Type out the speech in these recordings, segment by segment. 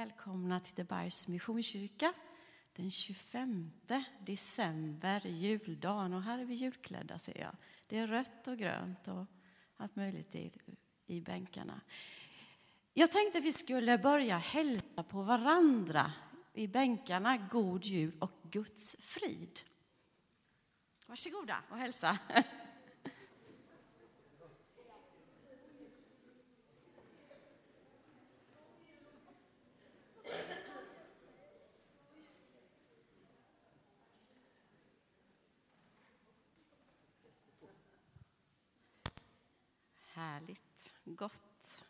välkomna till Debergs Missionskyrka den 25 december, juldagen. Och här är vi julklädda ser jag. Det är rött och grönt och allt möjligt i, i bänkarna. Jag tänkte vi skulle börja hälsa på varandra i bänkarna. God jul och Guds frid. Varsågoda och hälsa. gott.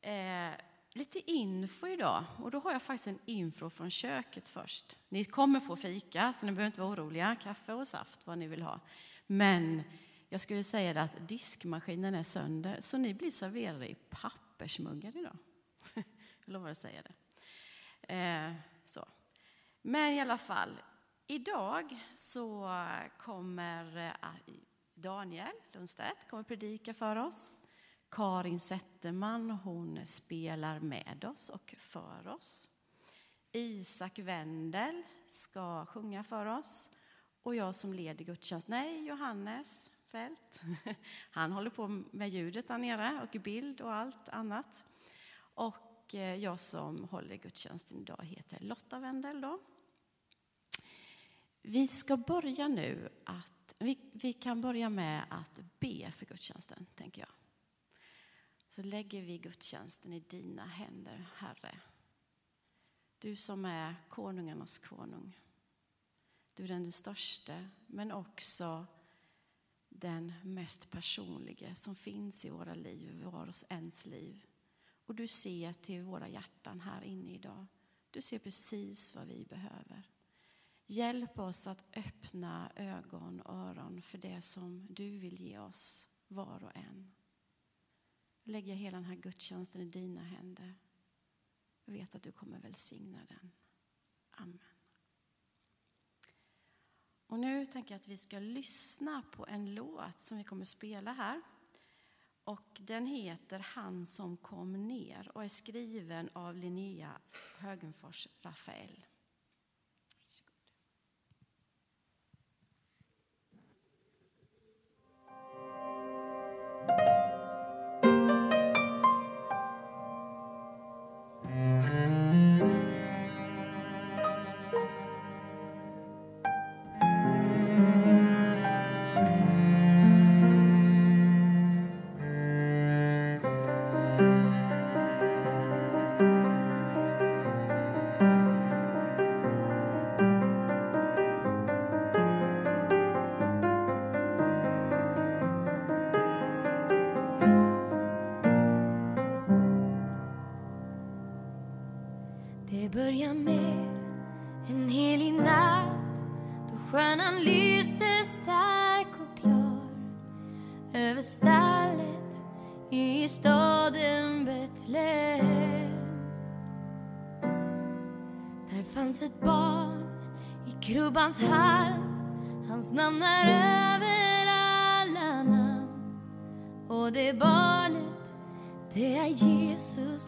Eh, lite info idag. Och då har jag faktiskt en info från köket först. Ni kommer få fika, så ni behöver inte vara oroliga. Kaffe och saft, vad ni vill ha. Men jag skulle säga att diskmaskinen är sönder, så ni blir serverade i pappersmuggar idag. jag lovar att säga det. Eh, så. Men i alla fall, idag så kommer eh, Daniel Lundstedt kommer predika för oss. Karin Zetterman hon spelar med oss och för oss. Isak Wendel ska sjunga för oss. Och jag som leder gudstjänst, nej, Johannes Fält. Han håller på med ljudet där nere och bild och allt annat. Och eh, jag som håller gudstjänsten idag heter Lotta Wendel. Då. Vi ska börja nu att, vi, vi kan börja med att be för gudstjänsten, tänker jag. Så lägger vi gudstjänsten i dina händer, Herre. Du som är konungarnas konung. Du är den största, men också den mest personliga som finns i våra liv, i var och ens liv. Och du ser till våra hjärtan här inne idag. Du ser precis vad vi behöver. Hjälp oss att öppna ögon och öron för det som du vill ge oss, var och en. Lägger hela den här gudstjänsten i dina händer. Jag vet att du kommer välsigna den. Amen. Och nu tänker jag att vi ska lyssna på en låt som vi kommer spela här. Och den heter Han som kom ner och är skriven av Linnea Högenfors Rafael. Namn är över alla namn. Och det barnet, det är Jesus.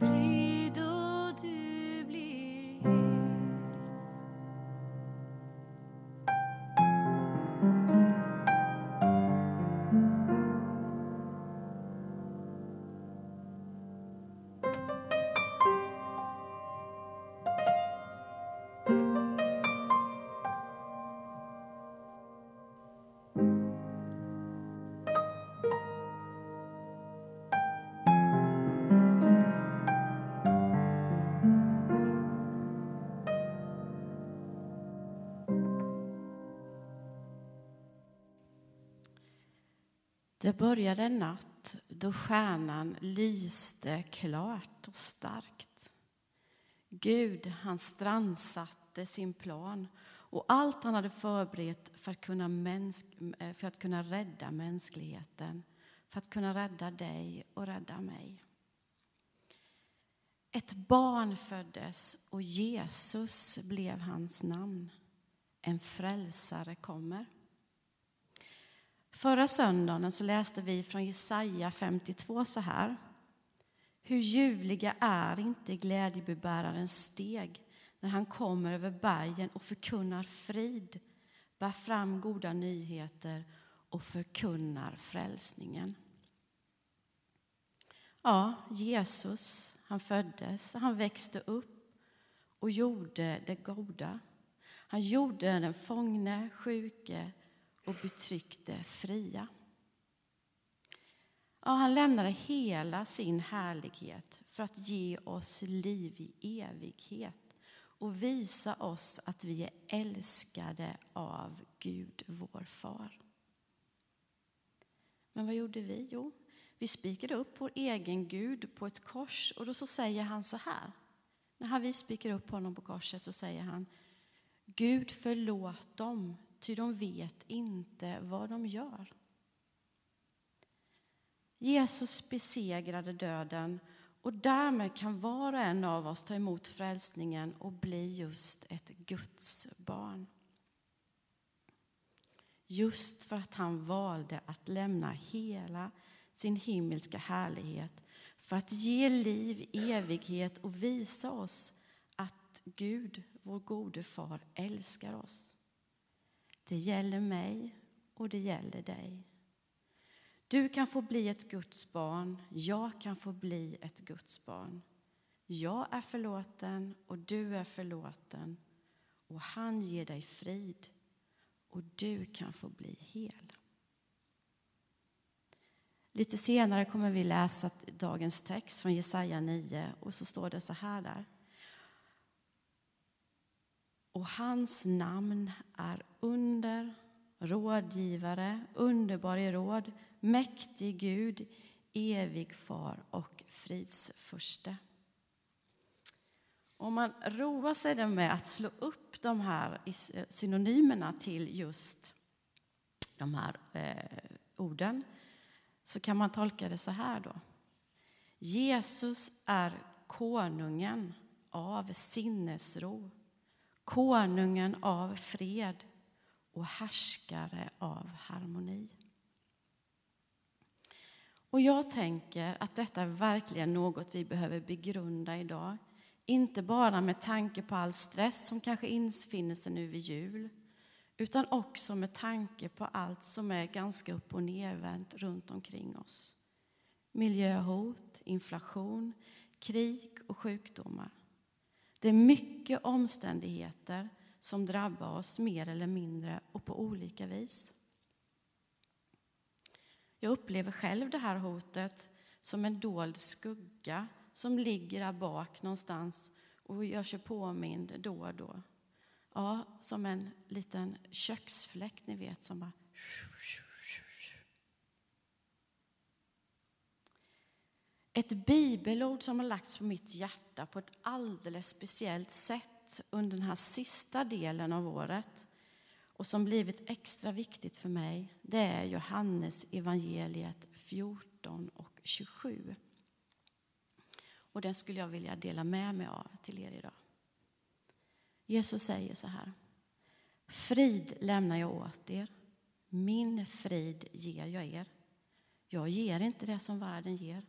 Han Det började en natt då stjärnan lyste klart och starkt. Gud, han strandsatte sin plan och allt han hade förberett för att kunna, mäns- eh, för att kunna rädda mänskligheten, för att kunna rädda dig och rädda mig. Ett barn föddes och Jesus blev hans namn. En frälsare kommer. Förra söndagen så läste vi från Jesaja 52 så här. Hur ljuvliga är inte glädjebärarens steg när han kommer över bergen och förkunnar frid, bär fram goda nyheter och förkunnar frälsningen. Ja, Jesus, han föddes, han växte upp och gjorde det goda. Han gjorde den fångne, sjuke och betryckte fria. Ja, han lämnade hela sin härlighet för att ge oss liv i evighet och visa oss att vi är älskade av Gud, vår far. Men vad gjorde vi? Jo, vi spikade upp vår egen Gud på ett kors och då så säger han så här. När vi spikar upp honom på korset så säger han Gud förlåt dem, ty de vet inte vad de gör. Jesus besegrade döden och därmed kan var och en av oss ta emot frälsningen och bli just ett Guds barn. Just för att han valde att lämna hela sin himmelska härlighet för att ge liv, evighet och visa oss att Gud, vår gode far, älskar oss. Det gäller mig och det gäller dig. Du kan få bli ett Guds barn, jag kan få bli ett Guds barn. Jag är förlåten och du är förlåten och han ger dig frid och du kan få bli hel. Lite senare kommer vi läsa dagens text från Jesaja 9 och så står det så här där. Och hans namn är under, rådgivare, underbar i råd, mäktig Gud, evig far och fridsförste. Om man roar sig med att slå upp de här synonymerna till just de här eh, orden så kan man tolka det så här då. Jesus är konungen av sinnesro, konungen av fred och härskare av harmoni. Och jag tänker att detta är verkligen något vi behöver begrunda idag. Inte bara med tanke på all stress som kanske infinner sig nu vid jul utan också med tanke på allt som är ganska upp och nervänt runt omkring oss. Miljöhot, inflation, krig och sjukdomar. Det är mycket omständigheter som drabbar oss mer eller mindre och på olika vis. Jag upplever själv det här hotet som en dold skugga som ligger där bak någonstans och gör sig påmind då och då. Ja, som en liten köksfläkt, ni vet, som bara... Ett bibelord som har lagts på mitt hjärta på ett alldeles speciellt sätt under den här sista delen av året och som blivit extra viktigt för mig, det är Johannes evangeliet 14 och 27. Och den skulle jag vilja dela med mig av till er idag. Jesus säger så här. Frid lämnar jag åt er. Min frid ger jag er. Jag ger inte det som världen ger.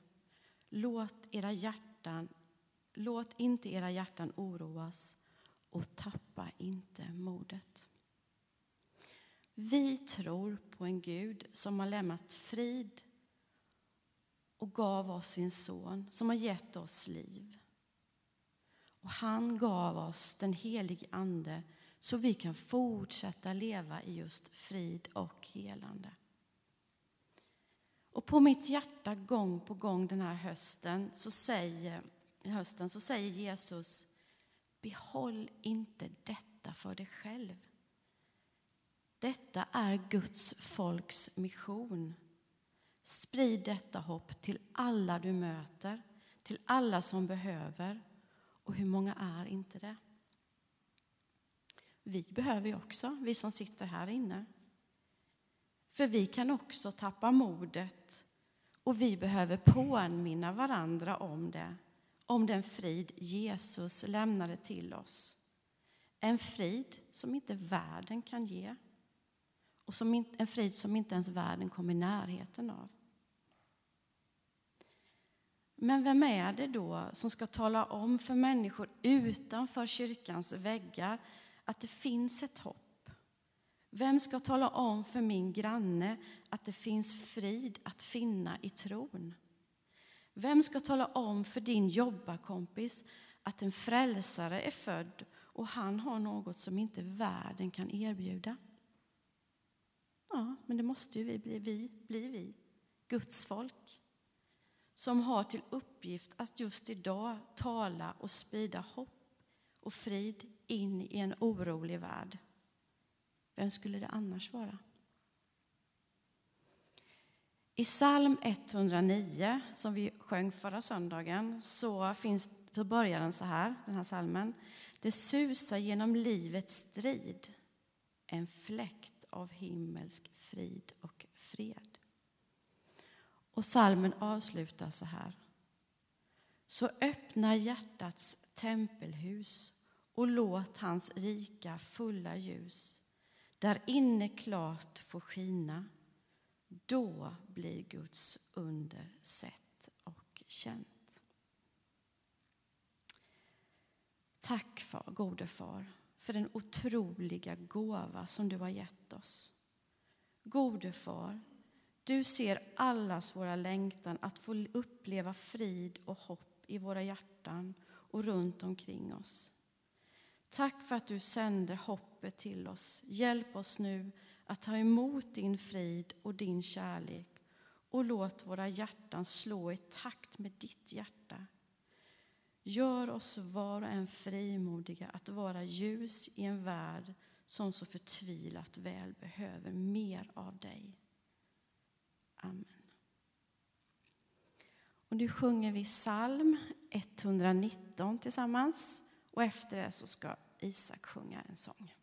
Låt, era hjärtan, låt inte era hjärtan oroas och tappa inte modet. Vi tror på en Gud som har lämnat frid och gav oss sin son, som har gett oss liv. Och han gav oss den helige Ande så vi kan fortsätta leva i just frid och helande. Och på mitt hjärta gång på gång den här hösten så säger, hösten så säger Jesus Behåll inte detta för dig själv. Detta är Guds folks mission. Sprid detta hopp till alla du möter, till alla som behöver. Och hur många är inte det? Vi behöver ju också, vi som sitter här inne. För vi kan också tappa modet och vi behöver påminna varandra om det, om den frid Jesus lämnade till oss. En frid som inte världen kan ge och som en frid som inte ens världen kommer i närheten av. Men vem är det då som ska tala om för människor utanför kyrkans väggar att det finns ett hopp? Vem ska tala om för min granne att det finns frid att finna i tron? Vem ska tala om för din jobbarkompis att en frälsare är född och han har något som inte världen kan erbjuda? Ja, men det måste ju vi bli, vi, bli vi, Guds folk som har till uppgift att just idag tala och sprida hopp och frid in i en orolig värld. Vem skulle det annars vara? I psalm 109, som vi sjöng förra söndagen, så finns så börjar den så här, den här salmen. Det susar genom livets strid, en fläkt av himmelsk frid och fred. Och salmen avslutas så här. Så öppna hjärtats tempelhus och låt hans rika fulla ljus där inne klart får skina. Då blir Guds under sett och känt. Tack, far, gode far, för den otroliga gåva som du har gett oss. Gode far, du ser allas våra längtan att få uppleva frid och hopp i våra hjärtan och runt omkring oss. Tack för att du sänder hoppet till oss. Hjälp oss nu att ta emot din frid och din kärlek och låt våra hjärtan slå i takt med ditt hjärta. Gör oss var och en frimodiga att vara ljus i en värld som så förtvilat väl behöver mer av dig. Amen. Och nu sjunger vi psalm 119 tillsammans och efter det så ska Isak sjunga en sång.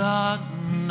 Laden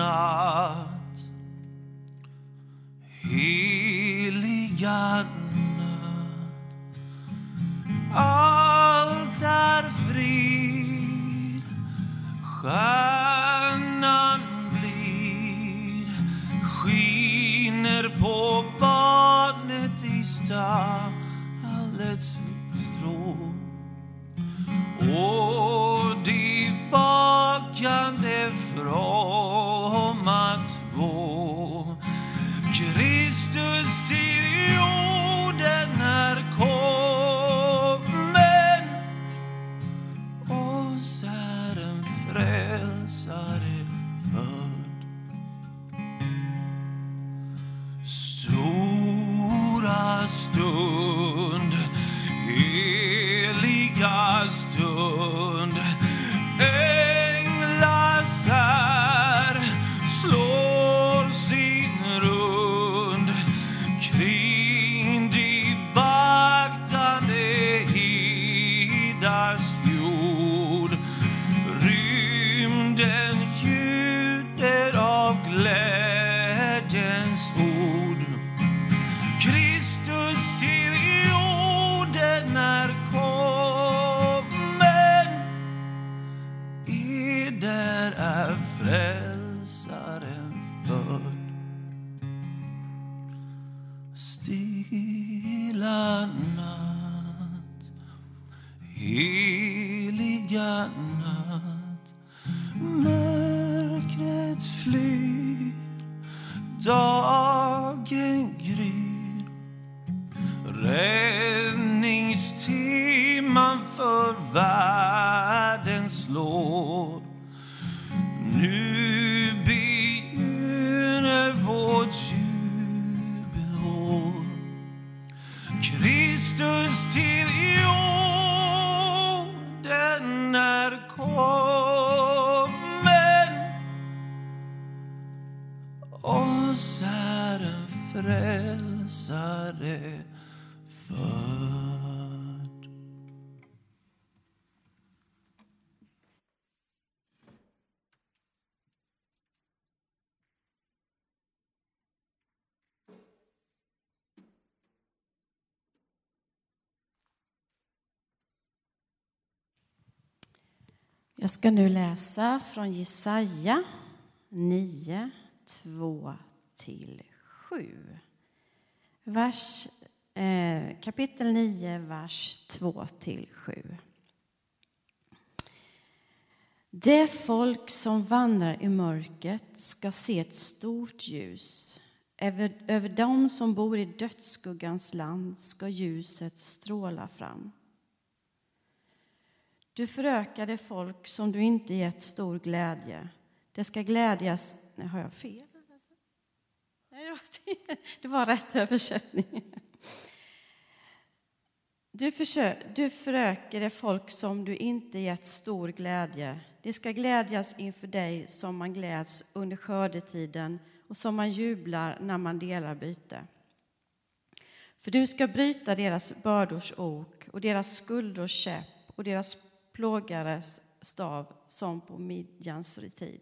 Jag ska nu läsa från Jesaja 9, 2 till 7. Vers, eh, kapitel 9, vers 2 till 7. Det folk som vandrar i mörkret ska se ett stort ljus. Över, över dem som bor i dödsskuggans land ska ljuset stråla fram. Du förökade folk som du inte gett stor glädje. Det ska glädjas... Nej, har jag fel? Nej, det var- rätt översättning. Du, försö- du förökade folk som du inte gett stor glädje. Det ska glädjas inför dig som man gläds under skördetiden och som man jublar när man delar byte. För du ska bryta deras bördors ok och deras skuldors käpp och deras plågares stav som på midjans tid.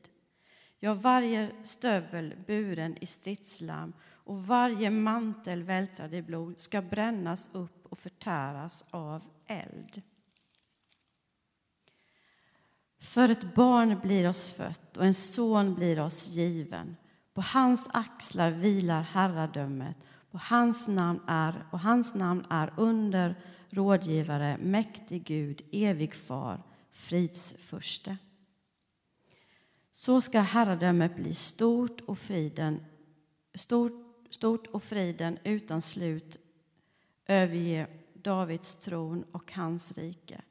Ja, varje stövel buren i stridslam och varje mantel vältrad i blod ska brännas upp och förtäras av eld. För ett barn blir oss fött och en son blir oss given. På hans axlar vilar herradömet och hans namn är, och hans namn är under rådgivare, mäktig Gud, evig far, fridsförste. Så ska herradömet bli stort och friden, stort, stort och friden utan slut överge Davids tron och hans rike.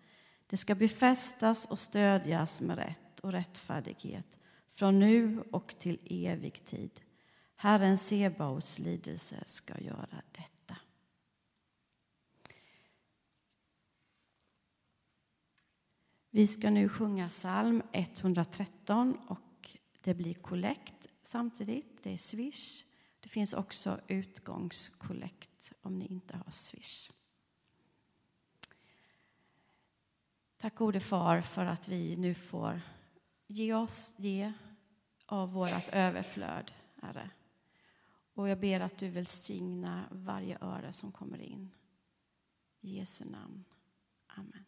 Det ska befästas och stödjas med rätt och rättfärdighet från nu och till evig tid. Herren Sebaots lidelse ska göra detta. Vi ska nu sjunga psalm 113 och det blir kollekt samtidigt. Det är swish. Det finns också utgångskollekt om ni inte har swish. Tack gode far för att vi nu får ge oss, ge av vårt överflöd, Herre. Och jag ber att du välsigna varje öre som kommer in. I Jesu namn. Amen.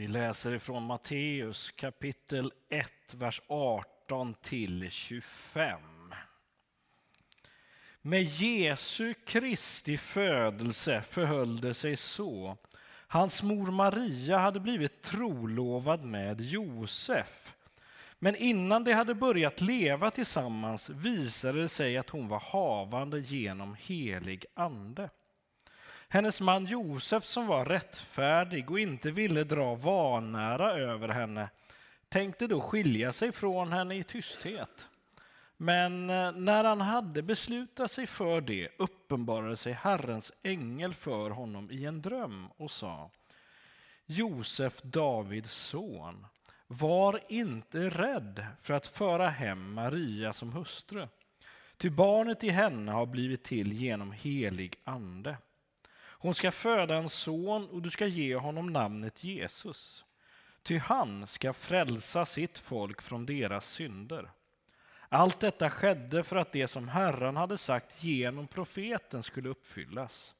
Vi läser ifrån Matteus kapitel 1, vers 18 till 25. Med Jesu Kristi födelse förhöll det sig så. Hans mor Maria hade blivit trolovad med Josef. Men innan de hade börjat leva tillsammans visade det sig att hon var havande genom helig ande. Hennes man Josef som var rättfärdig och inte ville dra vanära över henne tänkte då skilja sig från henne i tysthet. Men eh, när han hade beslutat sig för det uppenbarade sig Herrens ängel för honom i en dröm och sa Josef, Davids son, var inte rädd för att föra hem Maria som hustru, ty barnet i henne har blivit till genom helig ande. Hon ska föda en son och du ska ge honom namnet Jesus. Ty han ska frälsa sitt folk från deras synder. Allt detta skedde för att det som Herren hade sagt genom profeten skulle uppfyllas.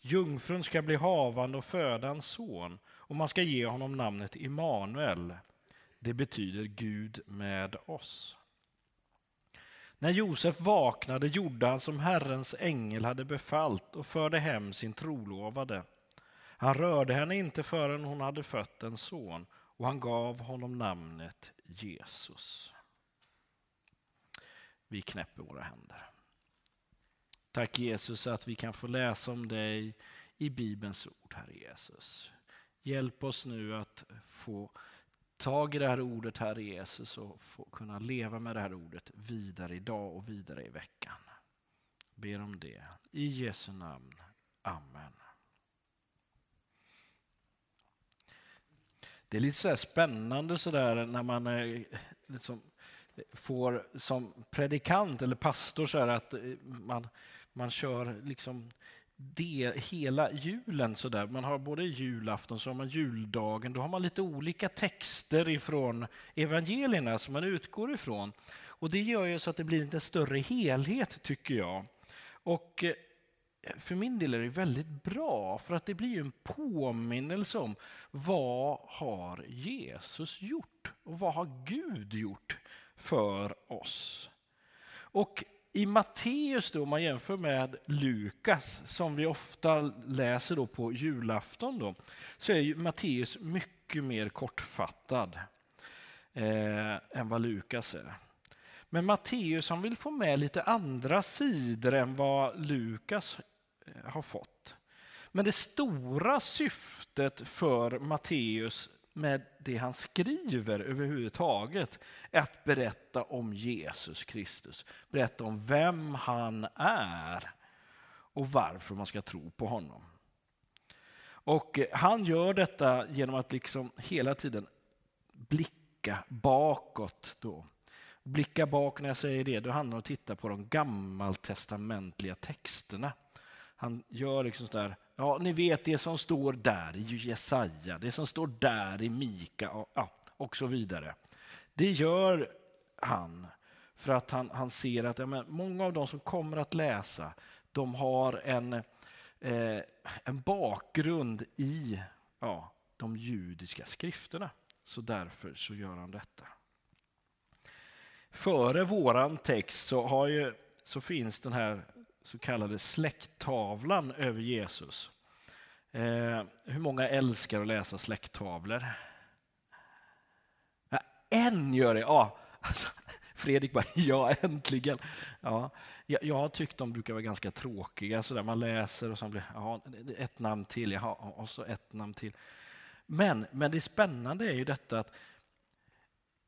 Jungfrun ska bli havande och föda en son och man ska ge honom namnet Immanuel. Det betyder Gud med oss. När Josef vaknade gjorde han som Herrens ängel hade befallt och förde hem sin trolovade. Han rörde henne inte förrän hon hade fött en son och han gav honom namnet Jesus. Vi knäpper våra händer. Tack Jesus att vi kan få läsa om dig i Bibelns ord, Herre Jesus. Hjälp oss nu att få tag i det här ordet, Herre Jesus, och få kunna leva med det här ordet vidare idag och vidare i veckan. Ber om det. I Jesu namn. Amen. Det är lite så spännande så där när man eh, liksom får som predikant eller pastor så att eh, man, man kör liksom det, hela julen så där. Man har både julafton så har man juldagen. Då har man lite olika texter ifrån evangelierna som man utgår ifrån. Och det gör ju så att det blir en större helhet tycker jag. Och eh, för min del är det väldigt bra för att det blir en påminnelse om vad har Jesus gjort och vad har Gud gjort för oss. Och i Matteus, då, om man jämför med Lukas, som vi ofta läser då på julafton, då, så är Matteus mycket mer kortfattad eh, än vad Lukas är. Men Matteus han vill få med lite andra sidor än vad Lukas eh, har fått. Men det stora syftet för Matteus med det han skriver överhuvudtaget är att berätta om Jesus Kristus. Berätta om vem han är och varför man ska tro på honom. Och Han gör detta genom att liksom hela tiden blicka bakåt. Då. Blicka bak, när jag säger det, då handlar det om att titta på de gammaltestamentliga texterna. Han gör liksom sådär, ja ni vet det som står där i Jesaja, det som står där i Mika och, ja, och så vidare. Det gör han för att han, han ser att ja, men många av de som kommer att läsa, de har en, eh, en bakgrund i ja, de judiska skrifterna. Så därför så gör han detta. Före våran text så, har ju, så finns den här så kallade släkttavlan över Jesus. Eh, hur många älskar att läsa släkttavlor? Ja, en gör det! Ja. Fredrik bara, ja äntligen. Ja, jag, jag har tyckt de brukar vara ganska tråkiga. Så där man läser och så blir ja, ett namn till, jaha, och så ett namn till. Men, men det spännande är ju detta att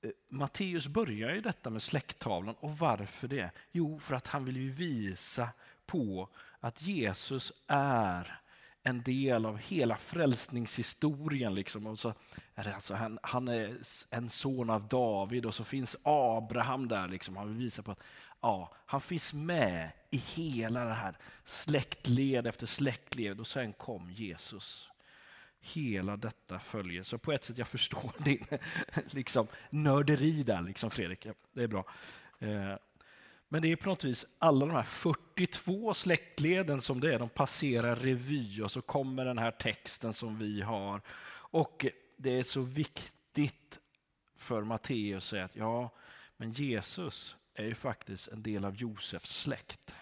eh, Matteus börjar ju detta med släkttavlan. Och varför det? Jo, för att han vill ju visa på att Jesus är en del av hela frälsningshistorien. Liksom. Och så är det alltså, han, han, är en son av David och så finns Abraham där. Liksom. Han vill visa på att ja, han finns med i hela det här släktled efter släktled och sen kom Jesus. Hela detta följer. Så på ett sätt jag förstår din liksom, nörderi där, liksom Fredrik. Det är bra. Eh, men det är på något vis alla de här 42 släktleden som det är, de passerar revy och så kommer den här texten som vi har. Och det är så viktigt för Matteus att säga att ja, men Jesus är ju faktiskt en del av Josefs släkt.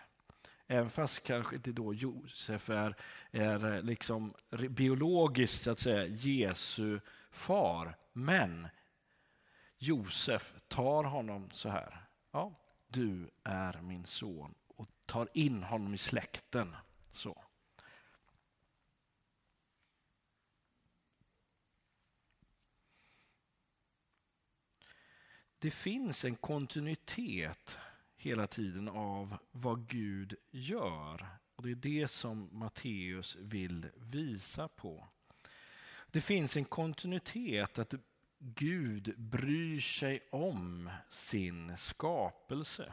Även fast kanske inte då Josef är, är liksom biologiskt så att säga Jesu far. Men Josef tar honom så här. Ja, du är min son och tar in honom i släkten. Så. Det finns en kontinuitet hela tiden av vad Gud gör. Och Det är det som Matteus vill visa på. Det finns en kontinuitet att Gud bryr sig om sin skapelse.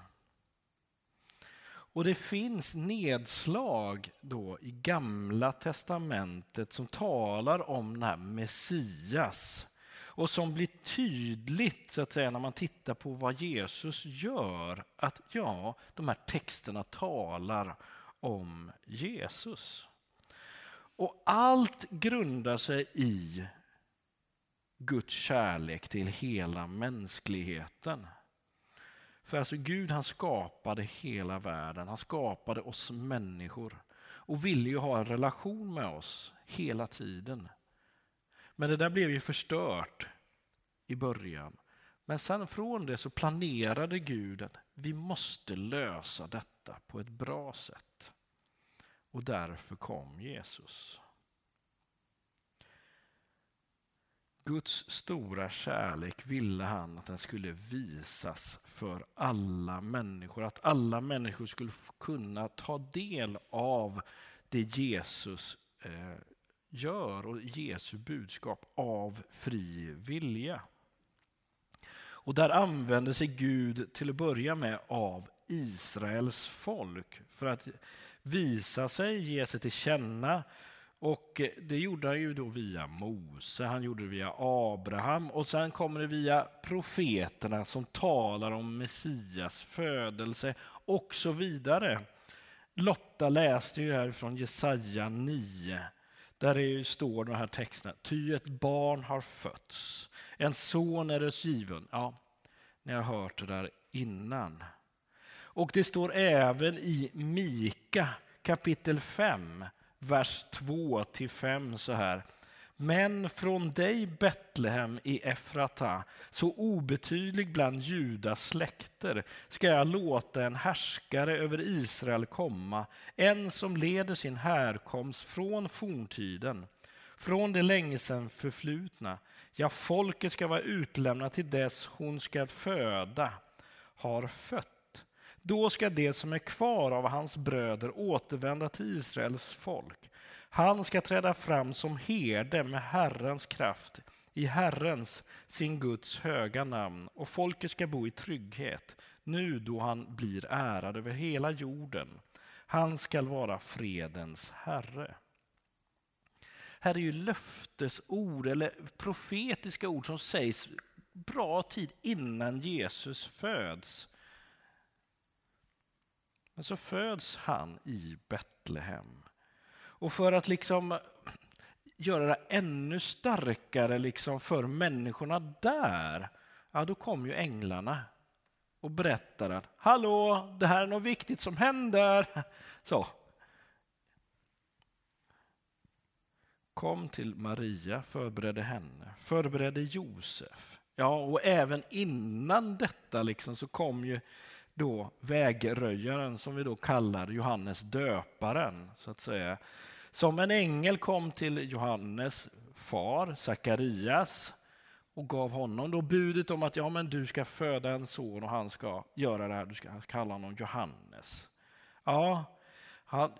Och det finns nedslag då i Gamla testamentet som talar om den här Messias och som blir tydligt så att säga, när man tittar på vad Jesus gör. Att ja, de här texterna talar om Jesus. Och allt grundar sig i Guds kärlek till hela mänskligheten. För alltså Gud han skapade hela världen, han skapade oss människor och ville ju ha en relation med oss hela tiden. Men det där blev ju förstört i början. Men sen från det så planerade Gud att vi måste lösa detta på ett bra sätt. Och därför kom Jesus. Guds stora kärlek ville han att den skulle visas för alla människor. Att alla människor skulle kunna ta del av det Jesus eh, gör och Jesu budskap av fri vilja. Och där använde sig Gud till att börja med av Israels folk för att visa sig, ge sig till känna. Och eh, det gjorde han ju då via Mose, han gjorde det via Abraham och sen kommer det via profeterna som talar om Messias födelse och så vidare. Lotta läste ju här från Jesaja 9 där det står den här texten, ty ett barn har fötts, en son är oss given. Ja, ni har hört det där innan. Och det står även i Mika kapitel 5, vers 2 till 5 så här. Men från dig Betlehem i Efrata, så obetydlig bland Judas släkter, ska jag låta en härskare över Israel komma, en som leder sin härkomst från forntiden, från det länge sedan förflutna. Ja, folket ska vara utlämnat till dess hon ska föda, har fött. Då ska det som är kvar av hans bröder återvända till Israels folk. Han ska träda fram som herde med Herrens kraft, i Herrens, sin Guds höga namn, och folket ska bo i trygghet, nu då han blir ärad över hela jorden. Han skall vara fredens Herre. Här är ju löftesord, eller profetiska ord som sägs bra tid innan Jesus föds. Men så föds han i Betlehem. Och för att liksom göra det ännu starkare liksom för människorna där, ja, då kom ju änglarna och berättade att hallå, det här är något viktigt som händer. Så. Kom till Maria, förberedde henne, förberedde Josef. Ja, och även innan detta liksom så kom ju då vägröjaren som vi då kallar Johannes döparen, så att säga. Som en ängel kom till Johannes far, Sakarias, och gav honom då budet om att ja, men du ska föda en son och han ska göra det här, du ska kalla honom Johannes. Ja,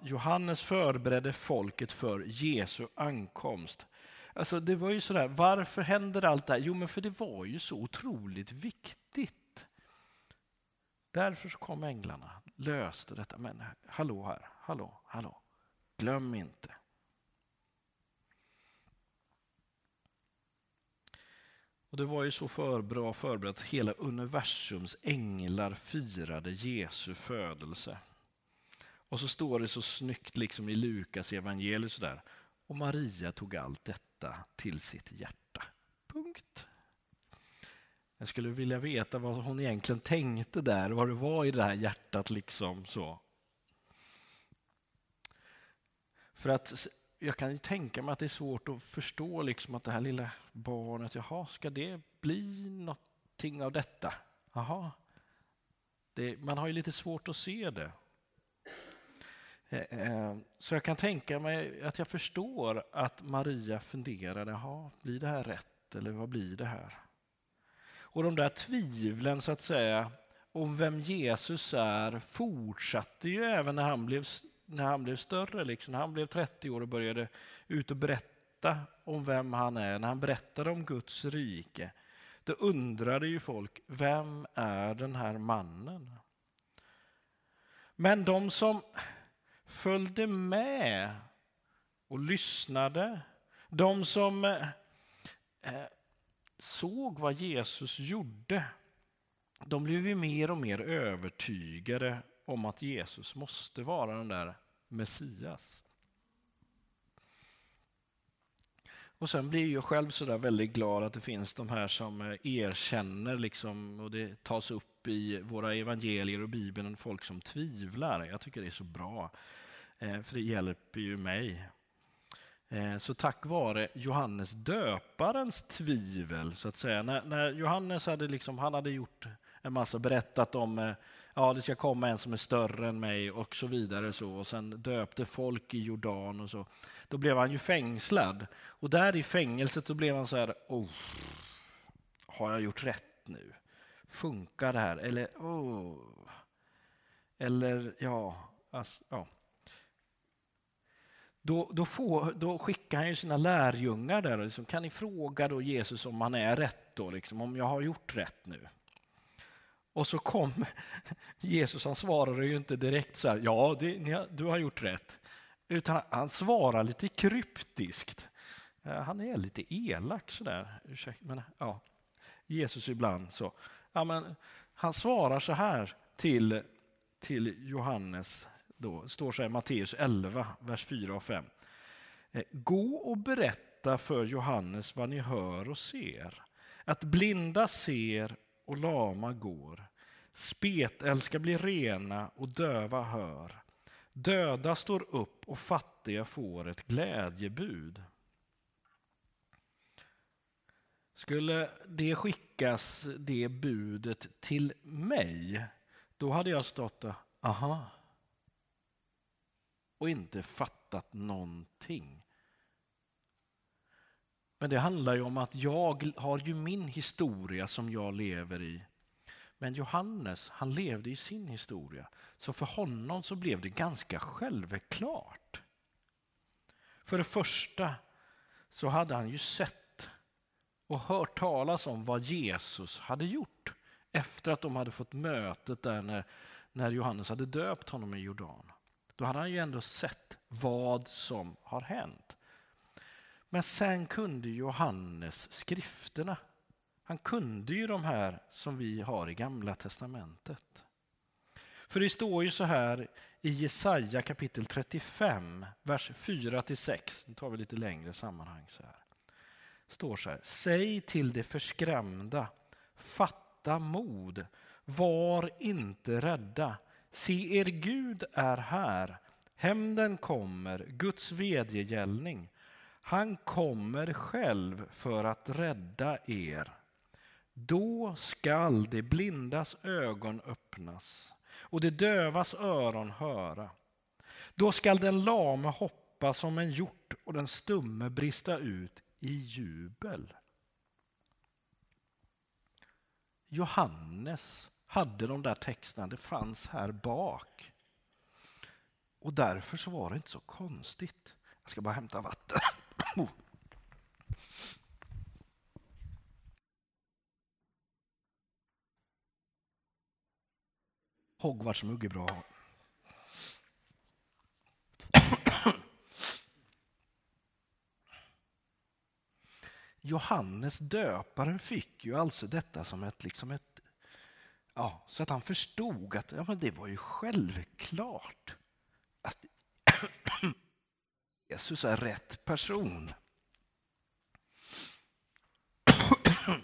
Johannes förberedde folket för Jesu ankomst. Alltså det var ju sådär, varför händer allt det här? Jo, men för det var ju så otroligt viktigt. Därför så kom änglarna, löste detta. Men hallå här, hallå, hallå. Glöm inte. Och Det var ju så för bra förberett att hela universums änglar firade Jesu födelse. Och så står det så snyggt liksom i Lukas evangelium sådär. Och Maria tog allt detta till sitt hjärta. Punkt. Jag skulle vilja veta vad hon egentligen tänkte där, vad det var i det här hjärtat. liksom så. För att jag kan tänka mig att det är svårt att förstå liksom att det här lilla barnet, jaha, ska det bli någonting av detta? Jaha. Det, man har ju lite svårt att se det. Eh, eh, så jag kan tänka mig att jag förstår att Maria funderade, jaha, blir det här rätt eller vad blir det här? Och de där tvivlen så att säga om vem Jesus är fortsatte ju även när han blev, när han blev större. Liksom. När han blev 30 år och började ut och berätta om vem han är, när han berättade om Guds rike. Då undrade ju folk, vem är den här mannen? Men de som följde med och lyssnade, de som eh, såg vad Jesus gjorde, de blev ju mer och mer övertygade om att Jesus måste vara den där Messias. Och sen blir jag själv så där väldigt glad att det finns de här som erkänner, liksom, och det tas upp i våra evangelier och Bibeln, folk som tvivlar. Jag tycker det är så bra, eh, för det hjälper ju mig Eh, så tack vare Johannes döparens tvivel, så att säga, när, när Johannes hade, liksom, han hade gjort en massa, berättat om eh, ja, det ska komma en som är större än mig och så vidare. Så, och sen döpte folk i Jordan och så. Då blev han ju fängslad. Och där i fängelset så blev han så här, oh, har jag gjort rätt nu? Funkar det här? Eller, oh. Eller ja, alltså, ja. Då, då, får, då skickar han ju sina lärjungar där och liksom, kan ni fråga då Jesus om han är rätt då, liksom, om jag har gjort rätt nu. Och så kom Jesus, han svarade ju inte direkt så här, ja, det, ni har, du har gjort rätt. Utan han svarar lite kryptiskt. Eh, han är lite elak sådär. Ursäkta, men ja, Jesus ibland så. Ja, men han svarar så här till, till Johannes, då, det står så här i Matteus 11, vers 4 och 5. Eh, gå och berätta för Johannes vad ni hör och ser. Att blinda ser och lama går. Spetälska blir rena och döva hör. Döda står upp och fattiga får ett glädjebud. Skulle det skickas, det budet, till mig, då hade jag stått och aha, och inte fattat någonting. Men det handlar ju om att jag har ju min historia som jag lever i. Men Johannes, han levde i sin historia. Så för honom så blev det ganska självklart. För det första så hade han ju sett och hört talas om vad Jesus hade gjort efter att de hade fått mötet där när, när Johannes hade döpt honom i Jordan. Då hade han ju ändå sett vad som har hänt. Men sen kunde Johannes skrifterna. Han kunde ju de här som vi har i Gamla testamentet. För det står ju så här i Jesaja kapitel 35, vers 4-6. Nu tar vi lite längre sammanhang. så här. står så här. Säg till de förskrämda, fatta mod, var inte rädda. Se, er Gud är här. Hämnden kommer, Guds vedergällning. Han kommer själv för att rädda er. Då skall de blindas ögon öppnas och de dövas öron höra. Då skall den lame hoppa som en hjort och den stumme brista ut i jubel. Johannes hade de där texterna, det fanns här bak. Och därför så var det inte så konstigt. Jag ska bara hämta vatten. Oh. Hogwarts mugg är bra. Johannes döparen fick ju alltså detta som ett, liksom ett ja, så att han förstod att ja, men det var ju självklart att Jesus är rätt person.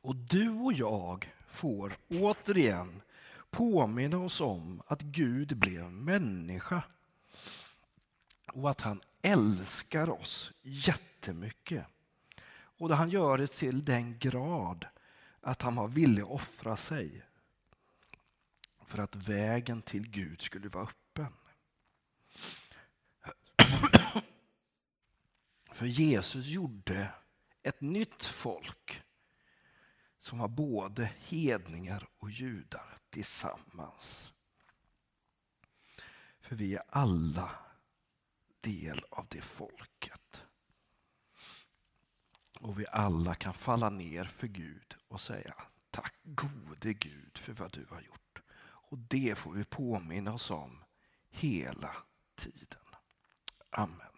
Och du och jag får återigen påminna oss om att Gud blev människa och att han älskar oss jättemycket. Och det han gör det till den grad att han var villig att offra sig för att vägen till Gud skulle vara öppen. För Jesus gjorde ett nytt folk som var både hedningar och judar tillsammans. För vi är alla del av det folket. Och vi alla kan falla ner för Gud och säga tack gode Gud för vad du har gjort. Och det får vi påminna oss om hela tiden. Amen.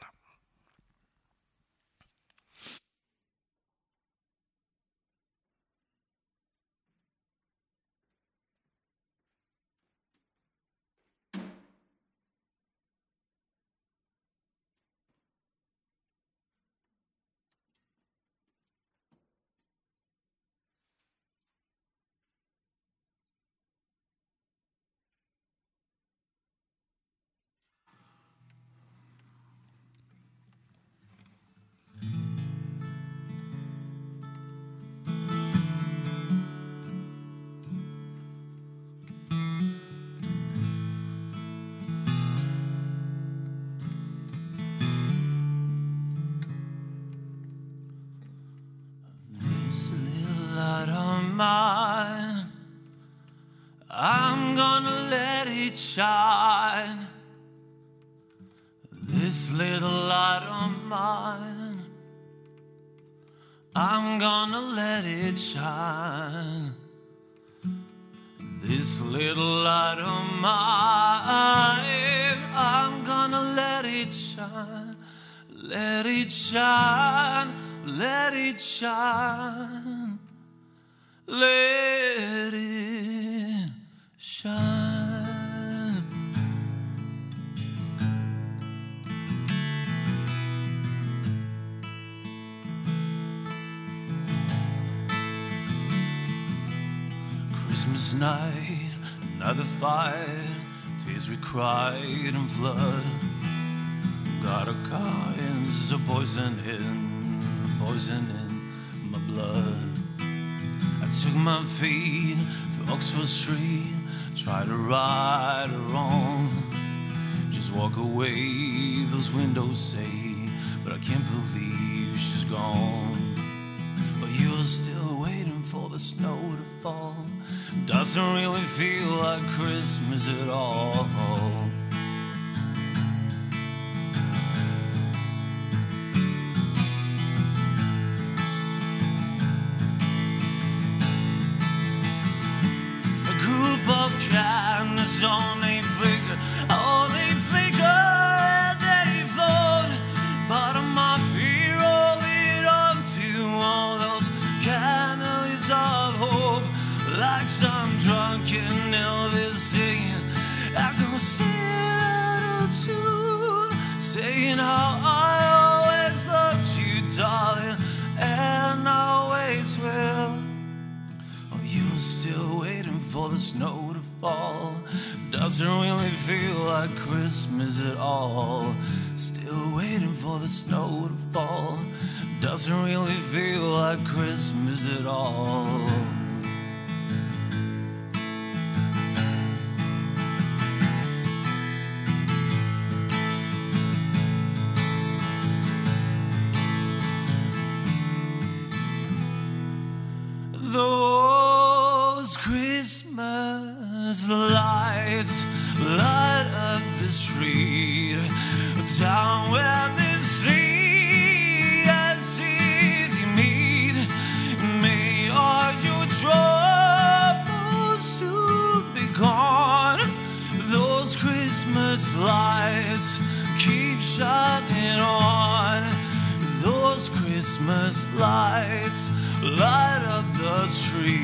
Shine. This little light of mine, I'm gonna let it shine. Let it shine, let it shine. Let Night, another fight. Tears we cried and flood. Got a car and a poison in, poison in my blood. I took my feet to Oxford Street, tried to right a wrong. Just walk away, those windows say, but I can't believe she's gone. But you're still waiting for the snow to fall. Doesn't really feel like Christmas at all. A group of candles on for the snow to fall. Doesn't really feel like Christmas at all. Still waiting for the snow to fall. Doesn't really feel like Christmas at all. Street down where the sea and city meet. May all your troubles soon be gone. Those Christmas lights keep shining on. Those Christmas lights light up the street.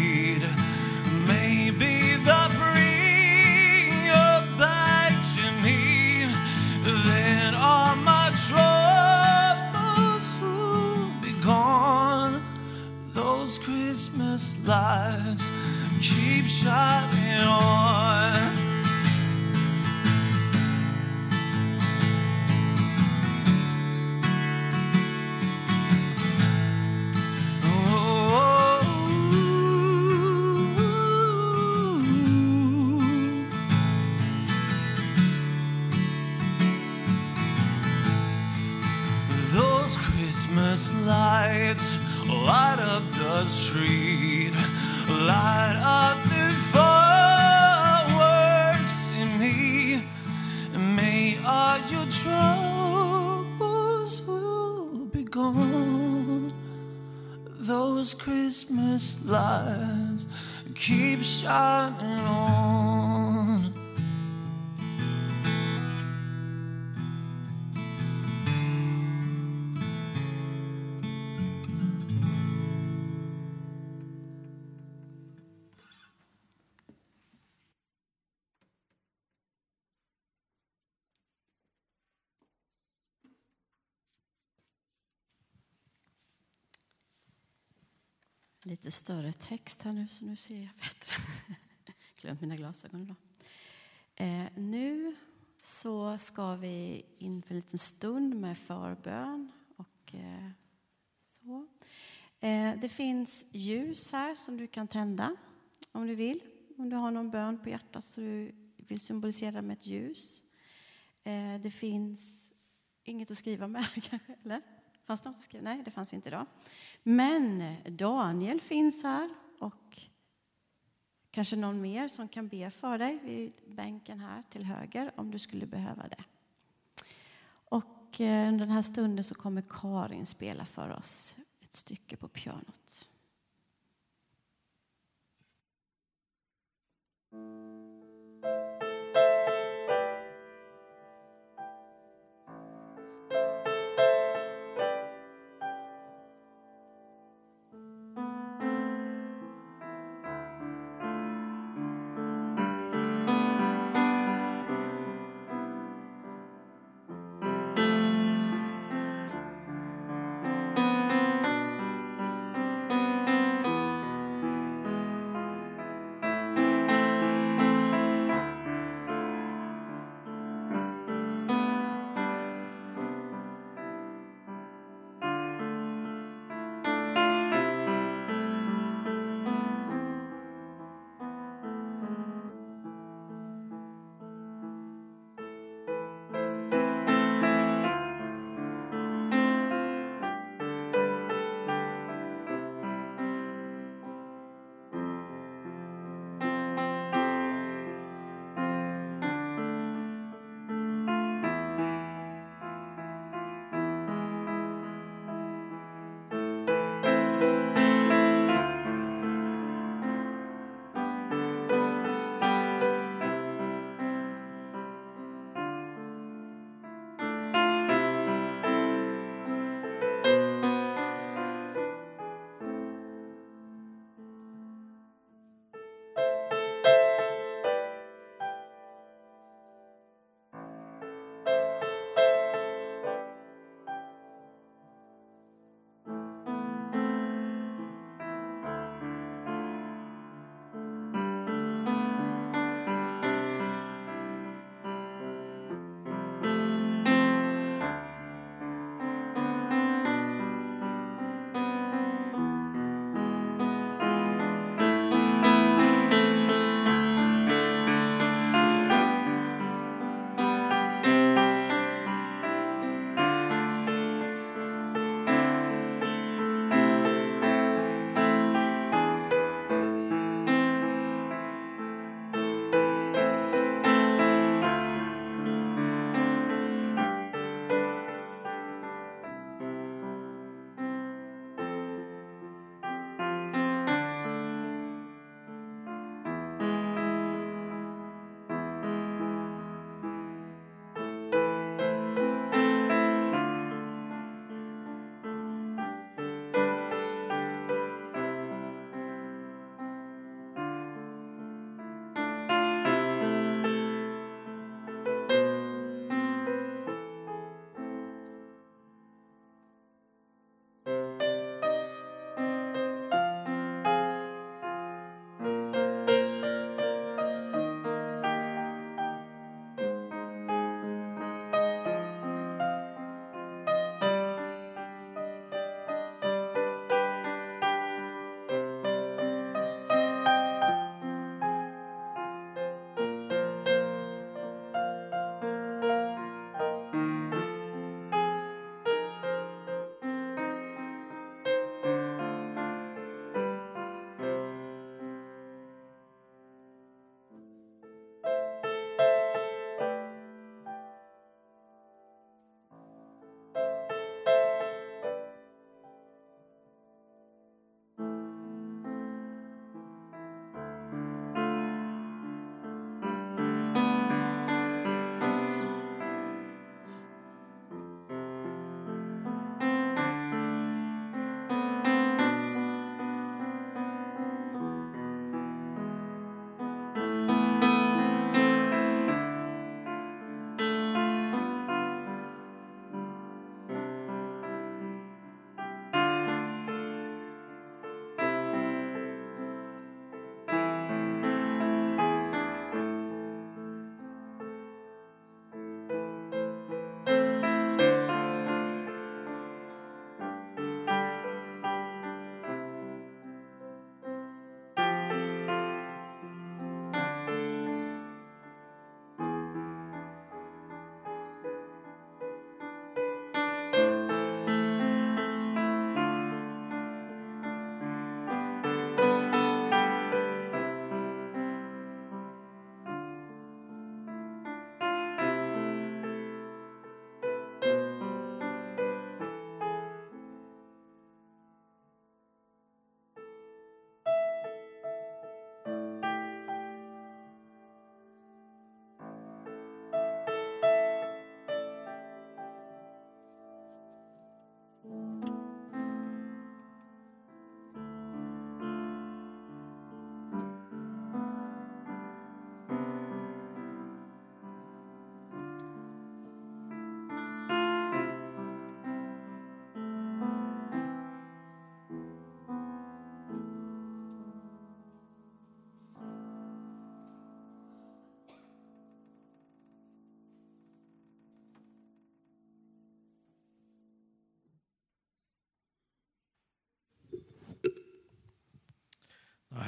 Keep shining on. Oh. Those Christmas lights light up the street, light up Christmas lights keep shining on. Lite större text här nu, så nu ser jag bättre. Glömt mina glasögon idag. Eh, nu så ska vi inför en liten stund med förbön. Och, eh, så. Eh, det finns ljus här som du kan tända om du vill. Om du har någon bön på hjärtat så du vill symbolisera med ett ljus. Eh, det finns inget att skriva med kanske, eller? Fanns det något skrivet? Nej, det fanns inte idag. Men Daniel finns här och kanske någon mer som kan be för dig vid bänken här till höger om du skulle behöva det. Och eh, under den här stunden så kommer Karin spela för oss ett stycke på pianot.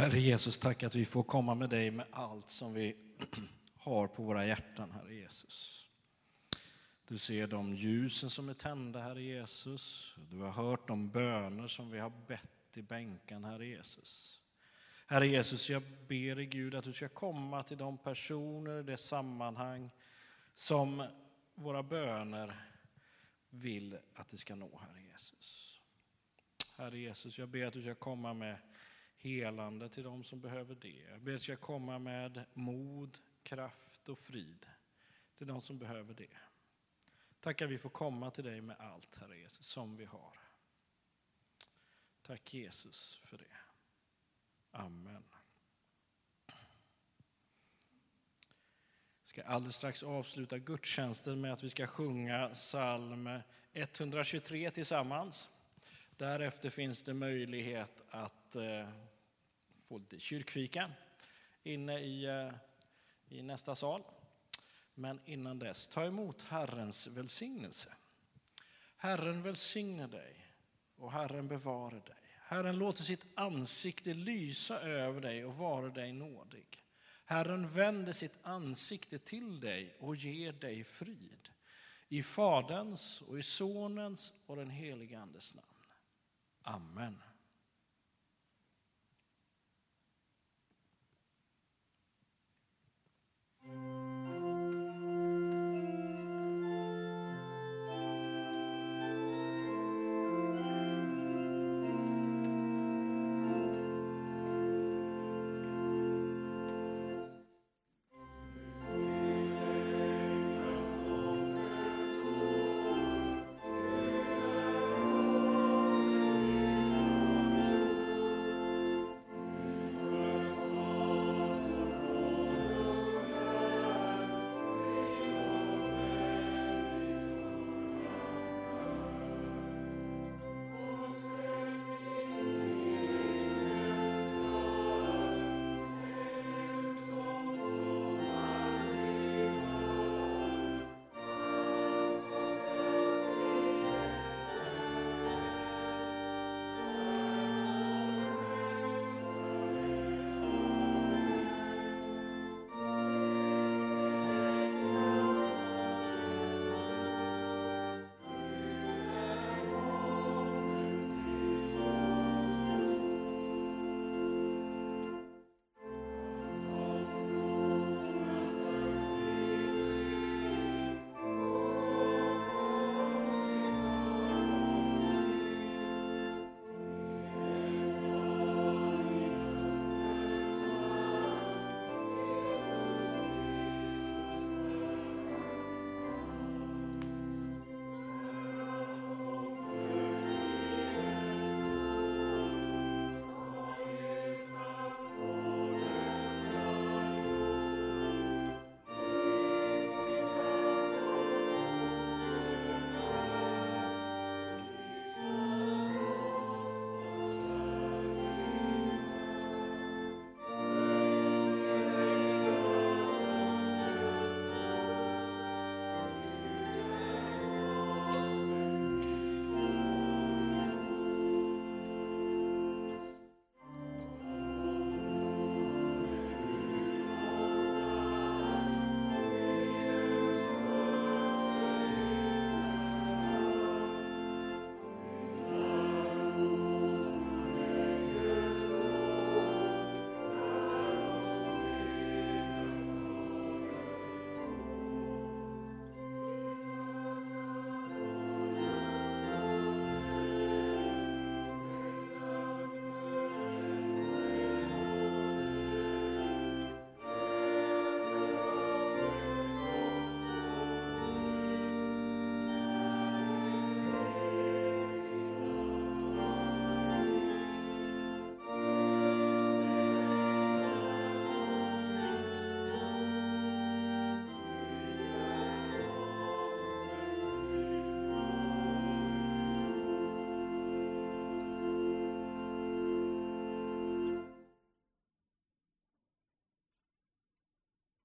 Herre Jesus, tack att vi får komma med dig med allt som vi har på våra hjärtan, Herre Jesus. Du ser de ljusen som är tända, Herre Jesus. Du har hört de böner som vi har bett i bänken, Herre Jesus. Herre Jesus, jag ber dig Gud att du ska komma till de personer, det sammanhang som våra böner vill att det ska nå, Herre Jesus. Herre Jesus, jag ber att du ska komma med helande till dem som behöver det. Jag ber att du ska komma med mod, kraft och frid till de som behöver det. Tack att vi får komma till dig med allt, Herre Jesus, som vi har. Tack Jesus för det. Amen. Jag ska alldeles strax avsluta gudstjänsten med att vi ska sjunga psalm 123 tillsammans. Därefter finns det möjlighet att eh, få lite kyrkfika inne i, eh, i nästa sal. Men innan dess, ta emot Herrens välsignelse. Herren välsigne dig och Herren bevare dig. Herren låter sitt ansikte lysa över dig och vara dig nådig. Herren vänder sitt ansikte till dig och ger dig frid. I Faderns och i Sonens och den helige Andes namn. Amen.